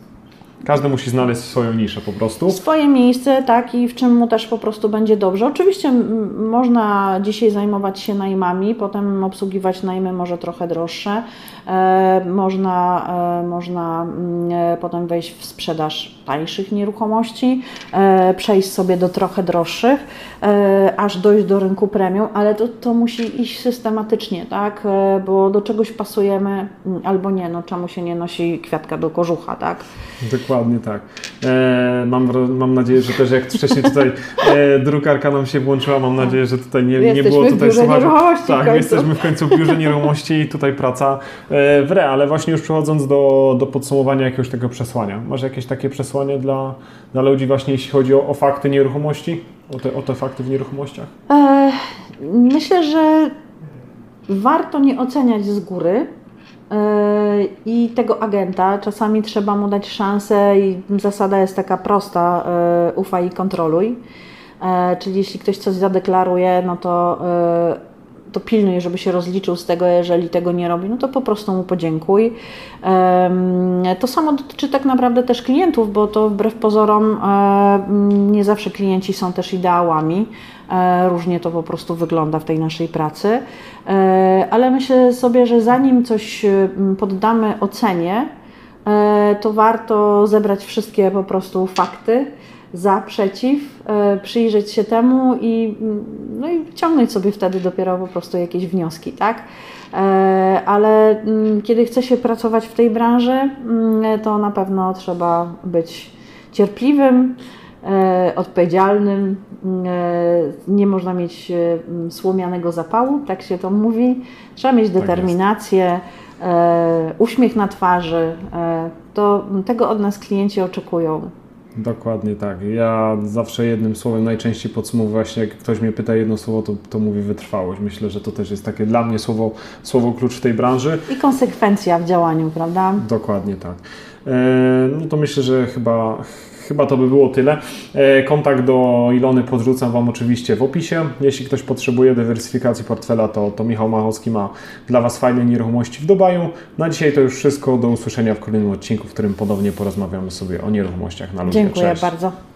każdy musi znaleźć swoją niszę po prostu. swoje miejsce, tak, i w czym mu też po prostu będzie dobrze. Oczywiście można dzisiaj zajmować się najmami, potem obsługiwać najmy może trochę droższe. E, można e, można mm, e, potem wejść w sprzedaż tańszych nieruchomości, e, przejść sobie do trochę droższych, e, aż dojść do rynku premium, ale to, to musi iść systematycznie, tak, e, bo do czegoś pasujemy mm, albo nie, no czemu się nie nosi kwiatka do kożucha, tak. Dokładnie tak. E, mam, mam nadzieję, że też jak wcześniej tutaj e, drukarka nam się włączyła, mam nadzieję, że tutaj nie, nie było tutaj słuchaczy. Tak, jesteśmy w końcu w biurze nieruchomości i tutaj praca e, w re, ale właśnie już przechodząc do, do podsumowania jakiegoś tego przesłania. Masz jakieś takie przesłanie dla, dla ludzi właśnie jeśli chodzi o, o fakty nieruchomości? O te, o te fakty w nieruchomościach? E, Myślę, że warto nie oceniać z góry i tego agenta. Czasami trzeba mu dać szansę i zasada jest taka prosta: e, ufaj i kontroluj. E, Czyli jeśli ktoś coś zadeklaruje, no to, to pilnuj, żeby się rozliczył z tego, jeżeli tego nie robi, no to po prostu mu podziękuj. To samo dotyczy tak naprawdę też klientów, bo to wbrew pozorom nie zawsze klienci są też ideałami. E, Różnie to po prostu wygląda w tej naszej pracy. E, Ale myślę sobie, że zanim coś e, poddamy ocenie, to warto zebrać wszystkie po prostu fakty za, przeciw, przyjrzeć się temu i, no i wyciągnąć sobie wtedy dopiero po prostu jakieś wnioski, tak? Ale kiedy chce się pracować w tej branży, to na pewno trzeba być cierpliwym, odpowiedzialnym. e, Nie można mieć e, słomianego zapału, tak się to mówi. Trzeba mieć jest. determinację, e, uśmiech na twarzy. e, To tego od nas klienci oczekują. Dokładnie tak. Ja zawsze jednym słowem najczęściej podsumowuję właśnie, jak ktoś mnie pyta jedno słowo, to, to mówię wytrwałość. Myślę, że to też jest takie dla mnie słowo, słowo klucz w tej branży. I konsekwencja w działaniu, prawda? Dokładnie tak. E, No to myślę, że chyba, chyba to by było tyle. E, Kontakt do Ilony podrzucam Wam oczywiście w opisie. Jeśli ktoś potrzebuje dywersyfikacji portfela, to, to Michał Machowski ma dla Was fajne nieruchomości w Dubaju. Na dzisiaj to już wszystko. Do usłyszenia w kolejnym odcinku, w którym ponownie porozmawiamy sobie o nieruchomościach na ludzie. Dziękuję Cześć. bardzo.